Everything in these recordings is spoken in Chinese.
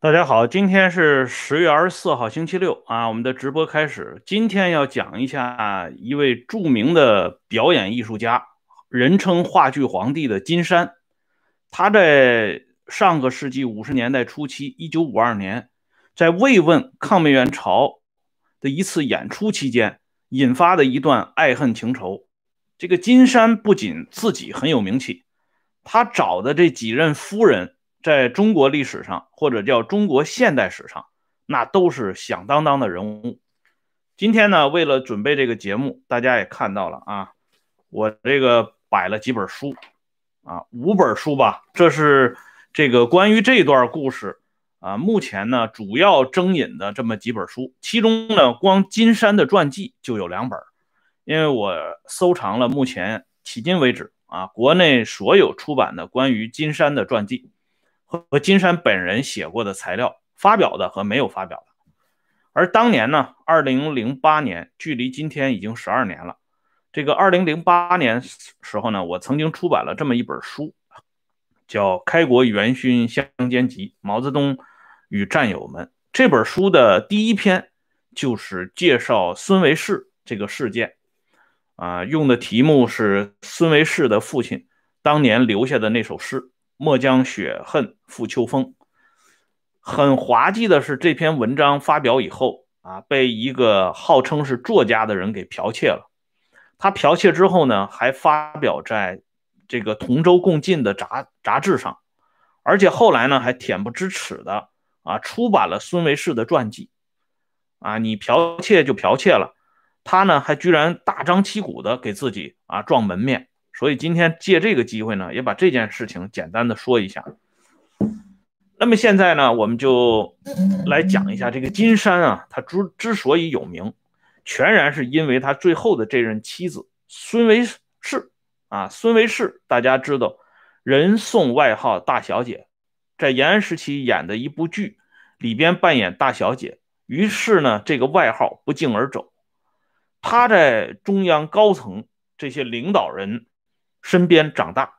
大家好，今天是十月二十四号，星期六啊，我们的直播开始。今天要讲一下一位著名的表演艺术家，人称话剧皇帝的金山。他在上个世纪五十年代初期，一九五二年，在慰问抗美援朝的一次演出期间，引发的一段爱恨情仇。这个金山不仅自己很有名气，他找的这几任夫人。在中国历史上，或者叫中国现代史上，那都是响当当的人物。今天呢，为了准备这个节目，大家也看到了啊，我这个摆了几本书啊，五本书吧。这是这个关于这段故事啊，目前呢主要征引的这么几本书，其中呢，光金山的传记就有两本，因为我收藏了目前迄今为止啊，国内所有出版的关于金山的传记。和金山本人写过的材料，发表的和没有发表的。而当年呢，二零零八年，距离今天已经十二年了。这个二零零八年时候呢，我曾经出版了这么一本书，叫《开国元勋相间集：毛泽东与战友们》。这本书的第一篇就是介绍孙维世这个事件，啊，用的题目是孙维世的父亲当年留下的那首诗。莫将雪恨付秋风。很滑稽的是，这篇文章发表以后啊，被一个号称是作家的人给剽窃了。他剽窃之后呢，还发表在这个同舟共进的杂杂志上，而且后来呢，还恬不知耻的啊，出版了孙维世的传记。啊，你剽窃就剽窃了，他呢，还居然大张旗鼓的给自己啊撞门面。所以今天借这个机会呢，也把这件事情简单的说一下。那么现在呢，我们就来讲一下这个金山啊，他之之所以有名，全然是因为他最后的这任妻子孙维世啊。孙维世大家知道，人送外号大小姐，在延安时期演的一部剧里边扮演大小姐，于是呢，这个外号不胫而走。他在中央高层这些领导人。身边长大，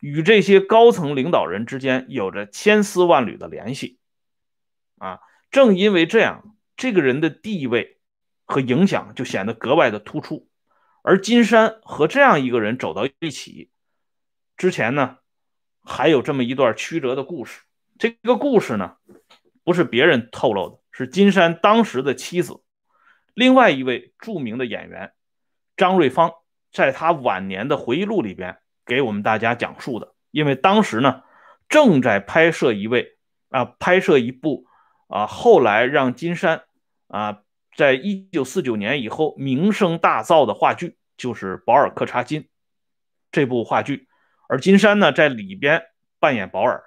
与这些高层领导人之间有着千丝万缕的联系，啊，正因为这样，这个人的地位和影响就显得格外的突出。而金山和这样一个人走到一起之前呢，还有这么一段曲折的故事。这个故事呢，不是别人透露的，是金山当时的妻子，另外一位著名的演员张瑞芳。在他晚年的回忆录里边给我们大家讲述的，因为当时呢正在拍摄一位啊拍摄一部啊后来让金山啊在一九四九年以后名声大噪的话剧，就是《保尔柯察金》这部话剧，而金山呢在里边扮演保尔，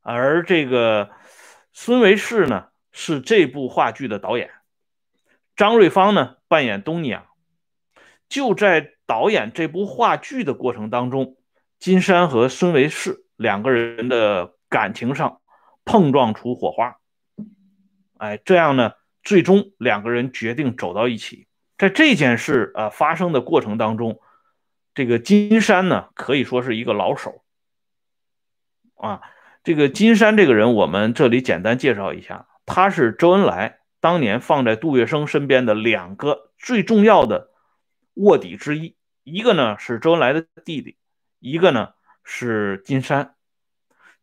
而这个孙维世呢是这部话剧的导演，张瑞芳呢扮演东尼亚。就在导演这部话剧的过程当中，金山和孙维世两个人的感情上碰撞出火花，哎，这样呢，最终两个人决定走到一起。在这件事啊发生的过程当中，这个金山呢可以说是一个老手啊。这个金山这个人，我们这里简单介绍一下，他是周恩来当年放在杜月笙身边的两个最重要的。卧底之一，一个呢是周恩来的弟弟，一个呢是金山。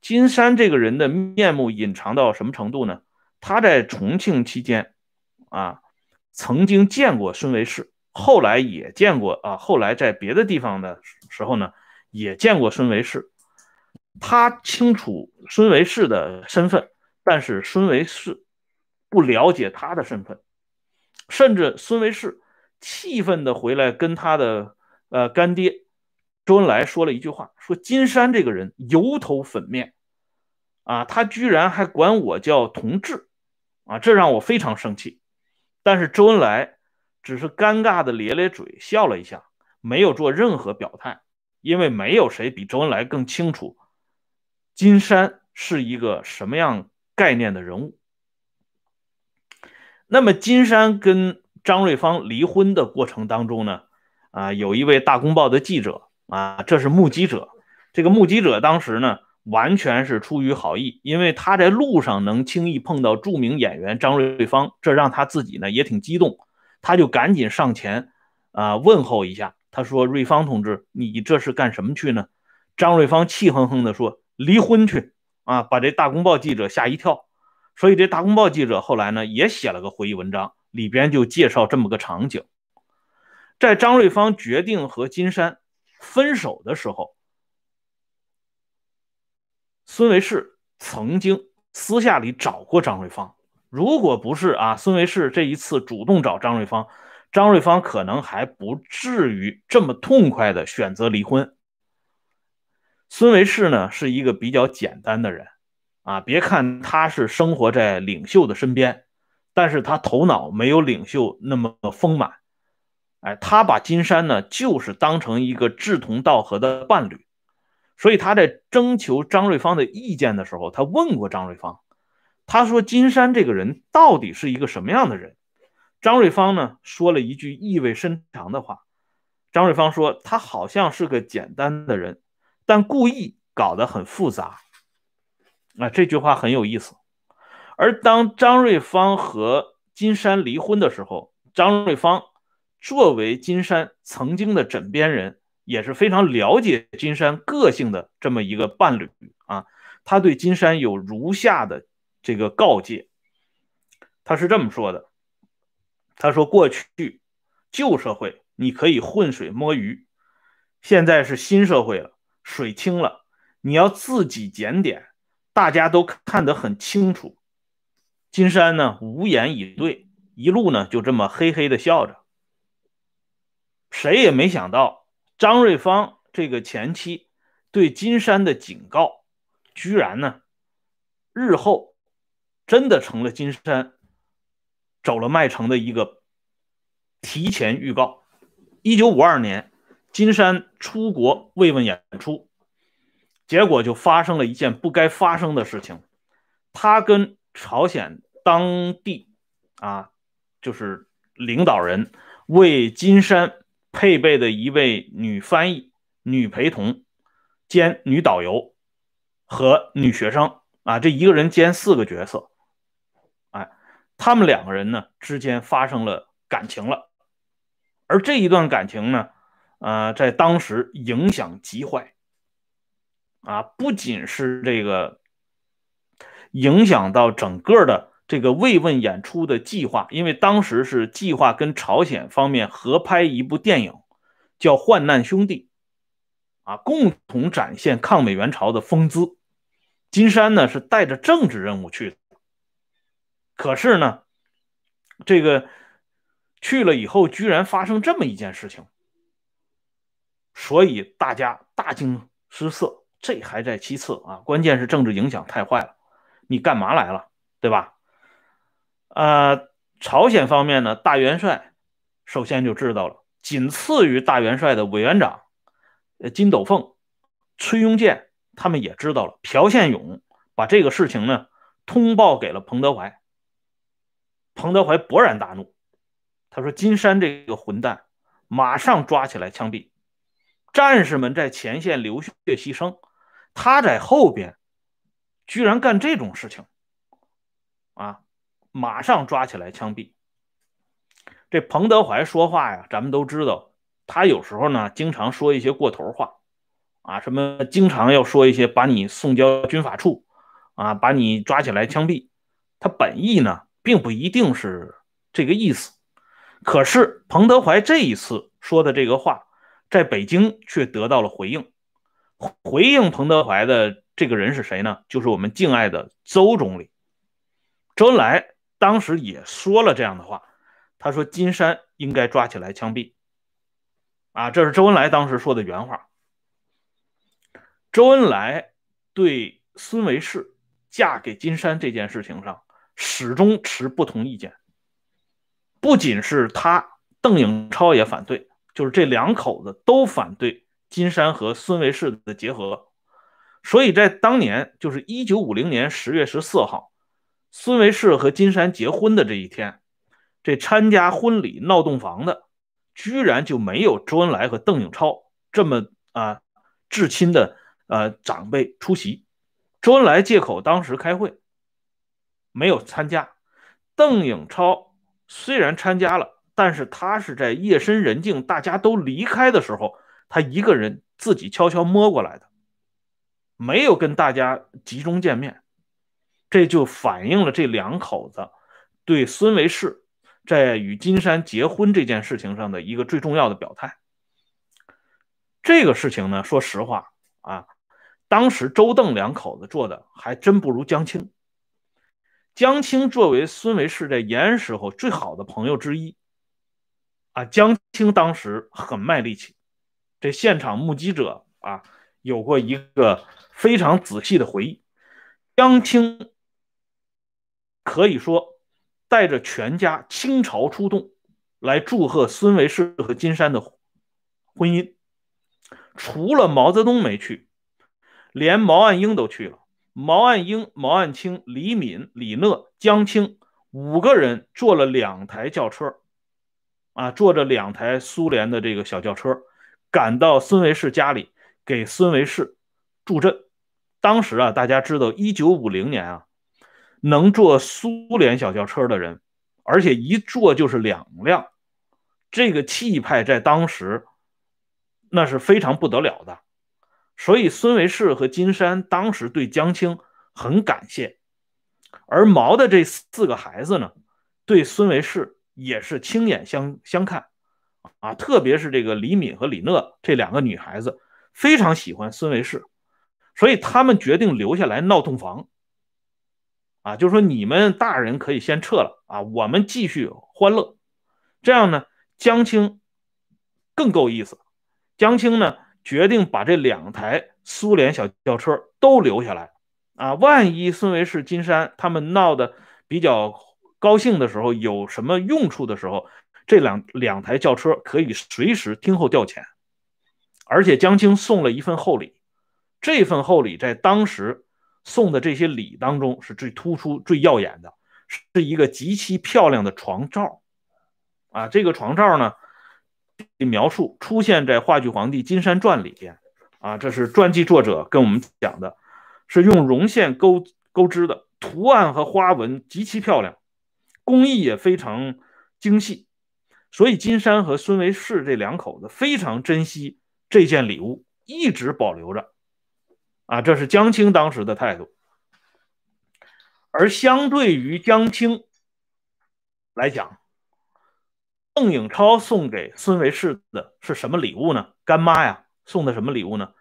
金山这个人的面目隐藏到什么程度呢？他在重庆期间啊，曾经见过孙维世，后来也见过啊，后来在别的地方的时候呢，也见过孙维世。他清楚孙维世的身份，但是孙维世不了解他的身份，甚至孙维世。气愤的回来跟他的呃干爹周恩来说了一句话，说金山这个人油头粉面啊，他居然还管我叫同志啊，这让我非常生气。但是周恩来只是尴尬的咧咧嘴笑了一下，没有做任何表态，因为没有谁比周恩来更清楚金山是一个什么样概念的人物。那么金山跟。张瑞芳离婚的过程当中呢，啊，有一位大公报的记者啊，这是目击者。这个目击者当时呢，完全是出于好意，因为他在路上能轻易碰到著名演员张瑞芳，这让他自己呢也挺激动，他就赶紧上前啊问候一下。他说：“瑞芳同志，你这是干什么去呢？”张瑞芳气哼哼地说：“离婚去啊！”把这大公报记者吓一跳。所以这大公报记者后来呢也写了个回忆文章，里边就介绍这么个场景：在张瑞芳决定和金山分手的时候，孙维世曾经私下里找过张瑞芳。如果不是啊，孙维世这一次主动找张瑞芳。张瑞芳可能还不至于这么痛快的选择离婚。孙维世呢是一个比较简单的人，啊，别看他是生活在领袖的身边，但是他头脑没有领袖那么丰满。哎，他把金山呢就是当成一个志同道合的伴侣，所以他在征求张瑞芳的意见的时候，他问过张瑞芳，他说金山这个人到底是一个什么样的人？张瑞芳呢说了一句意味深长的话。张瑞芳说：“他好像是个简单的人，但故意搞得很复杂。”啊，这句话很有意思。而当张瑞芳和金山离婚的时候，张瑞芳作为金山曾经的枕边人，也是非常了解金山个性的这么一个伴侣啊。他对金山有如下的这个告诫，他是这么说的。他说：“过去旧社会你可以浑水摸鱼，现在是新社会了，水清了，你要自己检点，大家都看得很清楚。”金山呢无言以对，一路呢就这么嘿嘿的笑着。谁也没想到，张瑞芳这个前妻对金山的警告，居然呢日后真的成了金山。走了麦城的一个提前预告。一九五二年，金山出国慰问演出，结果就发生了一件不该发生的事情。他跟朝鲜当地啊，就是领导人为金山配备的一位女翻译、女陪同兼女导游和女学生。啊，这一个人兼四个角色。哎他们两个人呢之间发生了感情了，而这一段感情呢，呃，在当时影响极坏，啊，不仅是这个影响到整个的这个慰问演出的计划，因为当时是计划跟朝鲜方面合拍一部电影，叫《患难兄弟》，啊，共同展现抗美援朝的风姿。金山呢是带着政治任务去的。可是呢，这个去了以后，居然发生这么一件事情，所以大家大惊失色。这还在其次啊，关键是政治影响太坏了。你干嘛来了，对吧？呃，朝鲜方面呢，大元帅首先就知道了，仅次于大元帅的委员长呃金斗凤、崔庸健他们也知道了。朴宪勇把这个事情呢通报给了彭德怀。彭德怀勃然大怒，他说：“金山这个混蛋，马上抓起来枪毙！战士们在前线流血牺牲，他在后边居然干这种事情，啊，马上抓起来枪毙！”这彭德怀说话呀，咱们都知道，他有时候呢，经常说一些过头话，啊，什么经常要说一些把你送交军法处，啊，把你抓起来枪毙，他本意呢？并不一定是这个意思，可是彭德怀这一次说的这个话，在北京却得到了回应。回应彭德怀的这个人是谁呢？就是我们敬爱的周总理。周恩来当时也说了这样的话，他说：“金山应该抓起来枪毙。”啊，这是周恩来当时说的原话。周恩来对孙维世嫁给金山这件事情上。始终持不同意见，不仅是他，邓颖超也反对，就是这两口子都反对金山和孙维世的结合。所以在当年，就是一九五零年十月十四号，孙维世和金山结婚的这一天，这参加婚礼闹洞房的，居然就没有周恩来和邓颖超这么啊至亲的呃长辈出席，周恩来借口当时开会，没有参加。邓颖超虽然参加了，但是他是在夜深人静、大家都离开的时候，他一个人自己悄悄摸过来的，没有跟大家集中见面。这就反映了这两口子对孙维世在与金山结婚这件事情上的一个最重要的表态。这个事情呢，说实话啊，当时周邓两口子做的还真不如江青。江青作为孙维世在延安时候最好的朋友之一，啊，江青当时很卖力气。这现场目击者啊，有过一个非常仔细的回忆。江青可以说带着全家倾巢出动，来祝贺孙维世和金山的婚姻。除了毛泽东没去，连毛岸英都去了。毛岸英、毛岸青、李敏、李讷、江青五个人坐了两台轿车，啊，坐着两台苏联的这个小轿车，赶到孙维世家里给孙维世助阵。当时啊，大家知道，一九五零年啊，能坐苏联小轿车的人，而且一坐就是两辆，这个气派在当时。那是非常不得了的，所以孙维世和金山当时对江青很感谢，而毛的这四个孩子呢，对孙维世也是亲眼相相看，啊，特别是这个李敏和李讷这两个女孩子非常喜欢孙维世，所以他们决定留下来闹洞房，啊，就是说你们大人可以先撤了啊，我们继续欢乐，这样呢，江青更够意思。江青呢，决定把这两台苏联小轿车都留下来，啊，万一孙维世、金山他们闹得比较高兴的时候，有什么用处的时候，这两两台轿车可以随时听候调遣。而且江青送了一份厚礼，这份厚礼在当时送的这些礼当中是最突出、最耀眼的，是一个极其漂亮的床罩，啊，这个床罩呢。描述出现在话剧皇帝金山传里边。啊，这是传记作者跟我们讲的，是用绒线钩钩织的，图案和花纹极其漂亮，工艺也非常精细，所以金山和孙维世这两口子非常珍惜这件礼物，一直保留着啊，这是江青当时的态度。而相对于江青来讲。邓颖超送给孙维世的是什么礼物呢？干妈呀，送的什么礼物呢？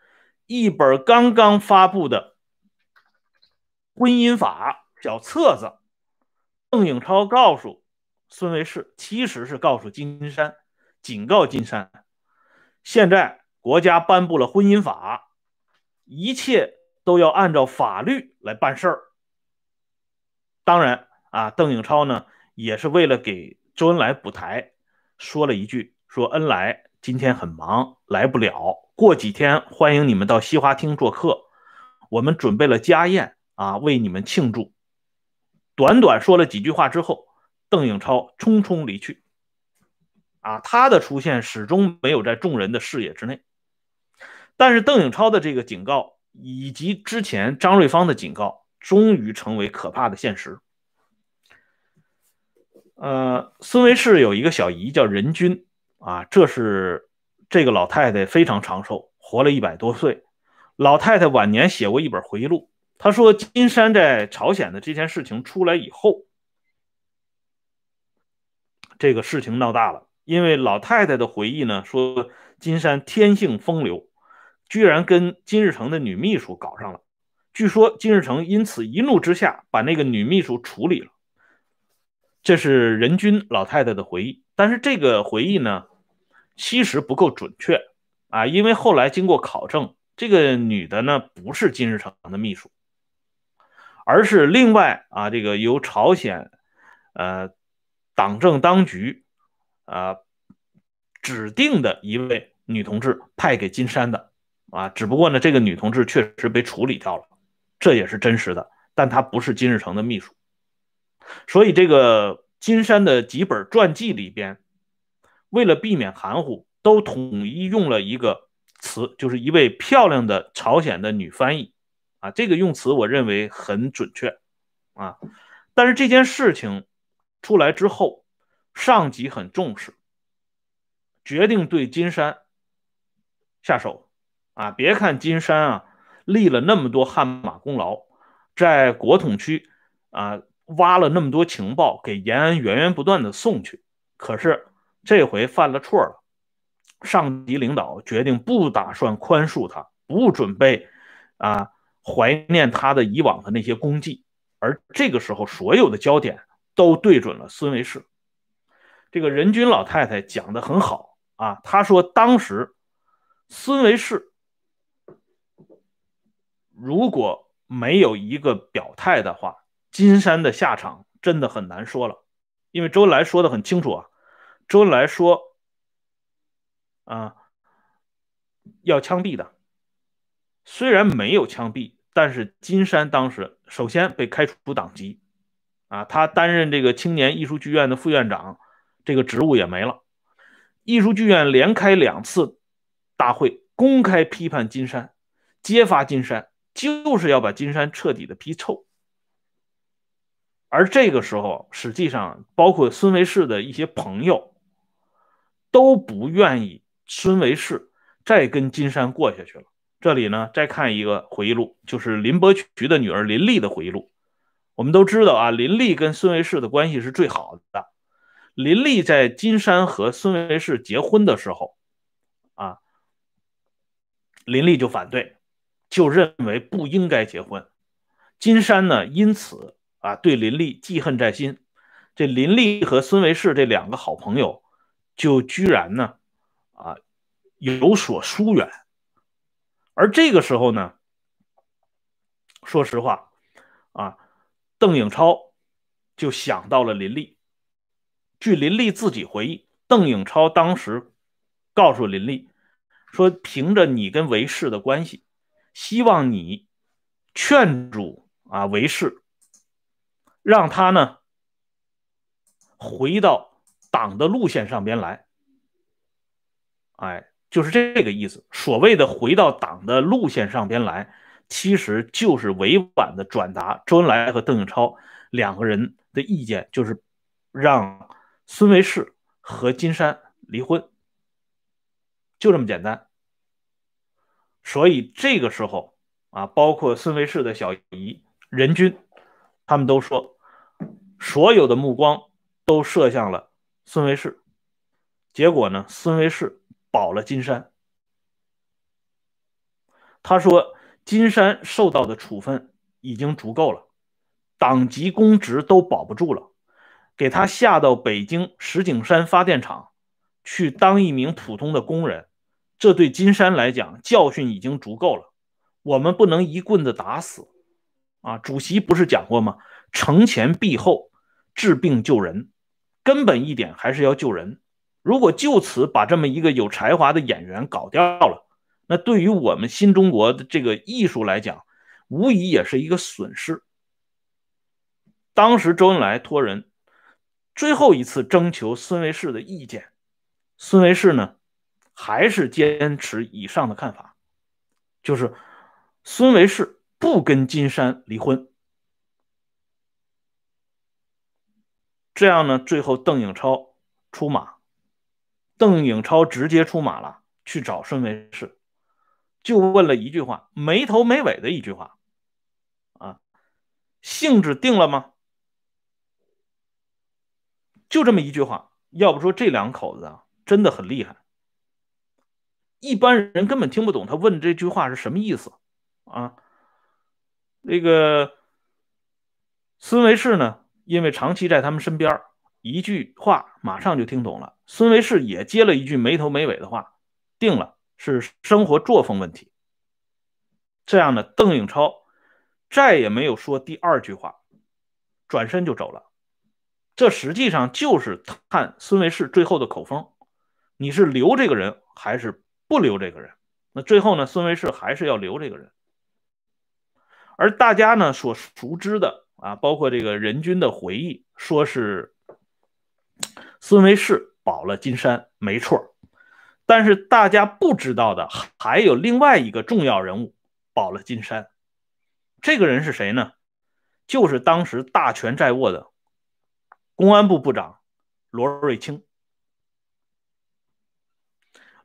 一本刚刚发布的婚姻法小册子。邓颖超告诉孙维世，其实是告诉金山，警告金山，现在国家颁布了婚姻法，一切都要按照法律来办事儿。当然啊，邓颖超呢，也是为了给周恩来补台。说了一句：“说恩来今天很忙，来不了。过几天欢迎你们到西华厅做客，我们准备了家宴啊，为你们庆祝。”短短说了几句话之后，邓颖超匆匆离去。啊，他的出现始终没有在众人的视野之内。但是邓颖超的这个警告，以及之前张瑞芳的警告，终于成为可怕的现实。呃，孙维世有一个小姨叫任君，啊，这是这个老太太非常长寿，活了一百多岁。老太太晚年写过一本回忆录，她说金山在朝鲜的这件事情出来以后，这个事情闹大了，因为老太太的回忆呢说金山天性风流，居然跟金日成的女秘书搞上了，据说金日成因此一怒之下把那个女秘书处理了。这是任君老太太的回忆，但是这个回忆呢，其实不够准确啊，因为后来经过考证，这个女的呢不是金日成的秘书，而是另外啊这个由朝鲜呃党政当局啊指定的一位女同志派给金山的啊，只不过呢这个女同志确实被处理掉了，这也是真实的，但她不是金日成的秘书。所以，这个金山的几本传记里边，为了避免含糊，都统一用了一个词，就是一位漂亮的朝鲜的女翻译，啊，这个用词我认为很准确啊。但是这件事情出来之后，上级很重视，决定对金山下手啊。别看金山啊立了那么多汗马功劳，在国统区啊挖了那么多情报给延安源源不断的送去，可是这回犯了错了。上级领导决定不打算宽恕他，不准备啊怀念他的以往的那些功绩。而这个时候，所有的焦点都对准了孙维世。这个任君老太太讲的很好啊，她说当时孙维世如果没有一个表态的话，金山的下场真的很难说了。因为周恩来说的很清楚啊，周恩来说啊要枪毙的，虽然没有枪毙。但是金山当时首先被开除党籍，啊，他担任这个青年艺术剧院的副院长，这个职务也没了。艺术剧院连开两次大会，公开批判金山，揭发金山，就是要把金山彻底的批臭。而这个时候，实际上包括孙维世的一些朋友都不愿意孙维世再跟金山过下去了。这里呢，再看一个回忆录，就是林伯渠的女儿林丽的回忆录。我们都知道啊，林丽跟孙维世的关系是最好的。林丽在金山和孙维世结婚的时候，啊，林丽就反对，就认为不应该结婚。金山呢，因此啊，对林丽记恨在心。这林丽和孙维世这两个好朋友，就居然呢，啊，有所疏远。而这个时候呢，说实话，啊，邓颖超就想到了林立。据林立自己回忆，邓颖超当时告诉林立说：“凭着你跟韦氏的关系，希望你劝阻啊韦氏，让他呢回到党的路线上边来。”哎。就是这个意思。所谓的回到党的路线上边来，其实就是委婉的转达周恩来和邓颖超两个人的意见，就是让孙维世和金山离婚，就这么简单。所以这个时候啊，包括孙维世的小姨任君，他们都说，所有的目光都射向了孙维世。结果呢，孙维世。保了金山，他说：“金山受到的处分已经足够了，党籍公职都保不住了，给他下到北京石景山发电厂去当一名普通的工人，这对金山来讲教训已经足够了。我们不能一棍子打死啊！主席不是讲过吗？惩前毖后，治病救人，根本一点还是要救人。”如果就此把这么一个有才华的演员搞掉了，那对于我们新中国的这个艺术来讲，无疑也是一个损失。当时周恩来托人最后一次征求孙维世的意见，孙维世呢还是坚持以上的看法，就是孙维世不跟金山离婚。这样呢，最后邓颖超出马。邓颖超直接出马了，去找孙维世，就问了一句话，没头没尾的一句话，啊，性质定了吗？就这么一句话，要不说这两口子啊，真的很厉害，一般人根本听不懂他问这句话是什么意思啊。那个孙维世呢，因为长期在他们身边一句话马上就听懂了。孙维世也接了一句没头没尾的话，定了是生活作风问题。这样呢，邓颖超再也没有说第二句话，转身就走了。这实际上就是看孙维世最后的口风，你是留这个人还是不留这个人？那最后呢，孙维世还是要留这个人。而大家呢所熟知的啊，包括这个任君的回忆，说是孙维世。保了金山没错，但是大家不知道的还有另外一个重要人物保了金山，这个人是谁呢？就是当时大权在握的公安部部长罗瑞卿。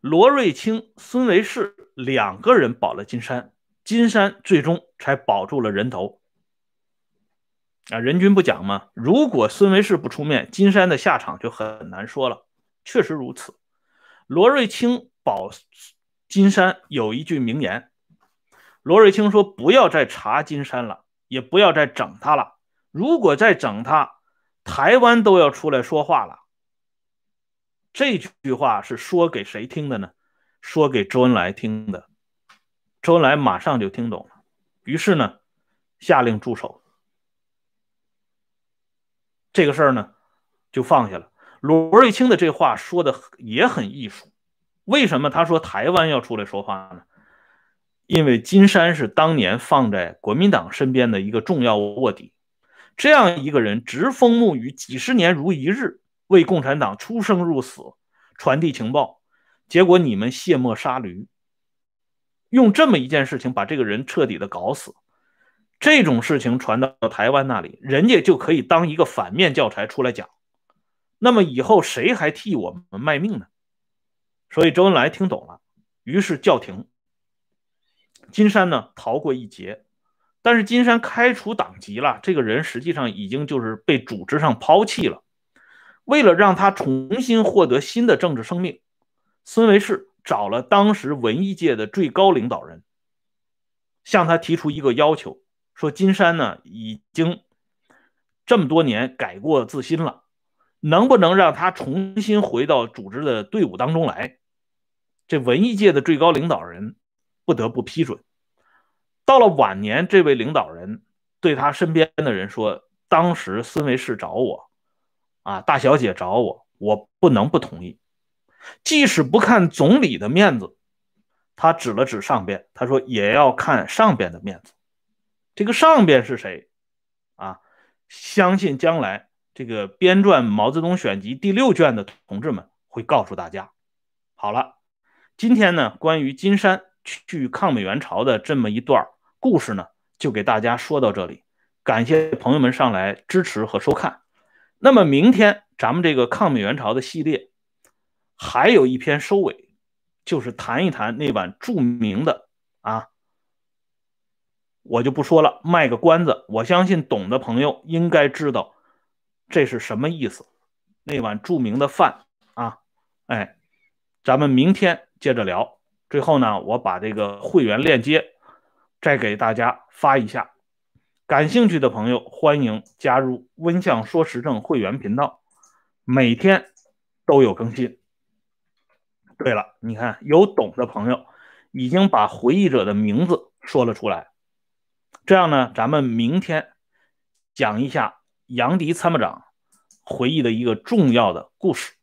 罗瑞卿、孙维世两个人保了金山，金山最终才保住了人头。啊，人均不讲吗？如果孙维世不出面，金山的下场就很难说了。确实如此。罗瑞卿保金山有一句名言：罗瑞卿说，不要再查金山了，也不要再整他了。如果再整他，台湾都要出来说话了。这句话是说给谁听的呢？说给周恩来听的。周恩来马上就听懂了，于是呢，下令驻守。这个事儿呢，就放下了。罗瑞卿的这话说的也很艺术。为什么他说台湾要出来说话呢？因为金山是当年放在国民党身边的一个重要卧底，这样一个人直风沐雨几十年如一日，为共产党出生入死，传递情报，结果你们卸磨杀驴，用这么一件事情把这个人彻底的搞死。这种事情传到台湾那里，人家就可以当一个反面教材出来讲。那么以后谁还替我们卖命呢？所以周恩来听懂了，于是叫停。金山呢逃过一劫，但是金山开除党籍了，这个人实际上已经就是被组织上抛弃了。为了让他重新获得新的政治生命，孙维世找了当时文艺界的最高领导人，向他提出一个要求。说金山呢已经这么多年改过自新了，能不能让他重新回到组织的队伍当中来？这文艺界的最高领导人不得不批准。到了晚年，这位领导人对他身边的人说：“当时孙维世找我，啊，大小姐找我，我不能不同意。即使不看总理的面子，他指了指上边，他说也要看上边的面子。”这个上边是谁啊？相信将来这个编撰《毛泽东选集》第六卷的同志们会告诉大家。好了，今天呢，关于金山去抗美援朝的这么一段故事呢，就给大家说到这里。感谢朋友们上来支持和收看。那么明天咱们这个抗美援朝的系列还有一篇收尾，就是谈一谈那碗著名的啊。我就不说了，卖个关子。我相信懂的朋友应该知道这是什么意思。那碗著名的饭啊，哎，咱们明天接着聊。最后呢，我把这个会员链接再给大家发一下，感兴趣的朋友欢迎加入“温相说时政”会员频道，每天都有更新。对了，你看有懂的朋友已经把回忆者的名字说了出来。这样呢，咱们明天讲一下杨迪参谋长回忆的一个重要的故事。